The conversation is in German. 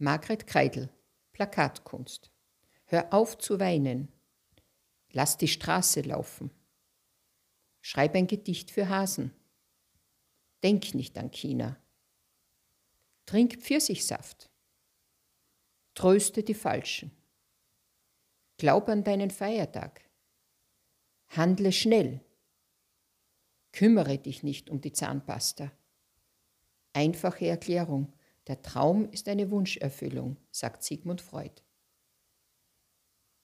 Margret Kreidel, Plakatkunst. Hör auf zu weinen. Lass die Straße laufen. Schreib ein Gedicht für Hasen. Denk nicht an China. Trink Pfirsichsaft. Tröste die Falschen. Glaub an deinen Feiertag. Handle schnell. Kümmere dich nicht um die Zahnpasta. Einfache Erklärung. Der Traum ist eine Wunscherfüllung, sagt Sigmund Freud.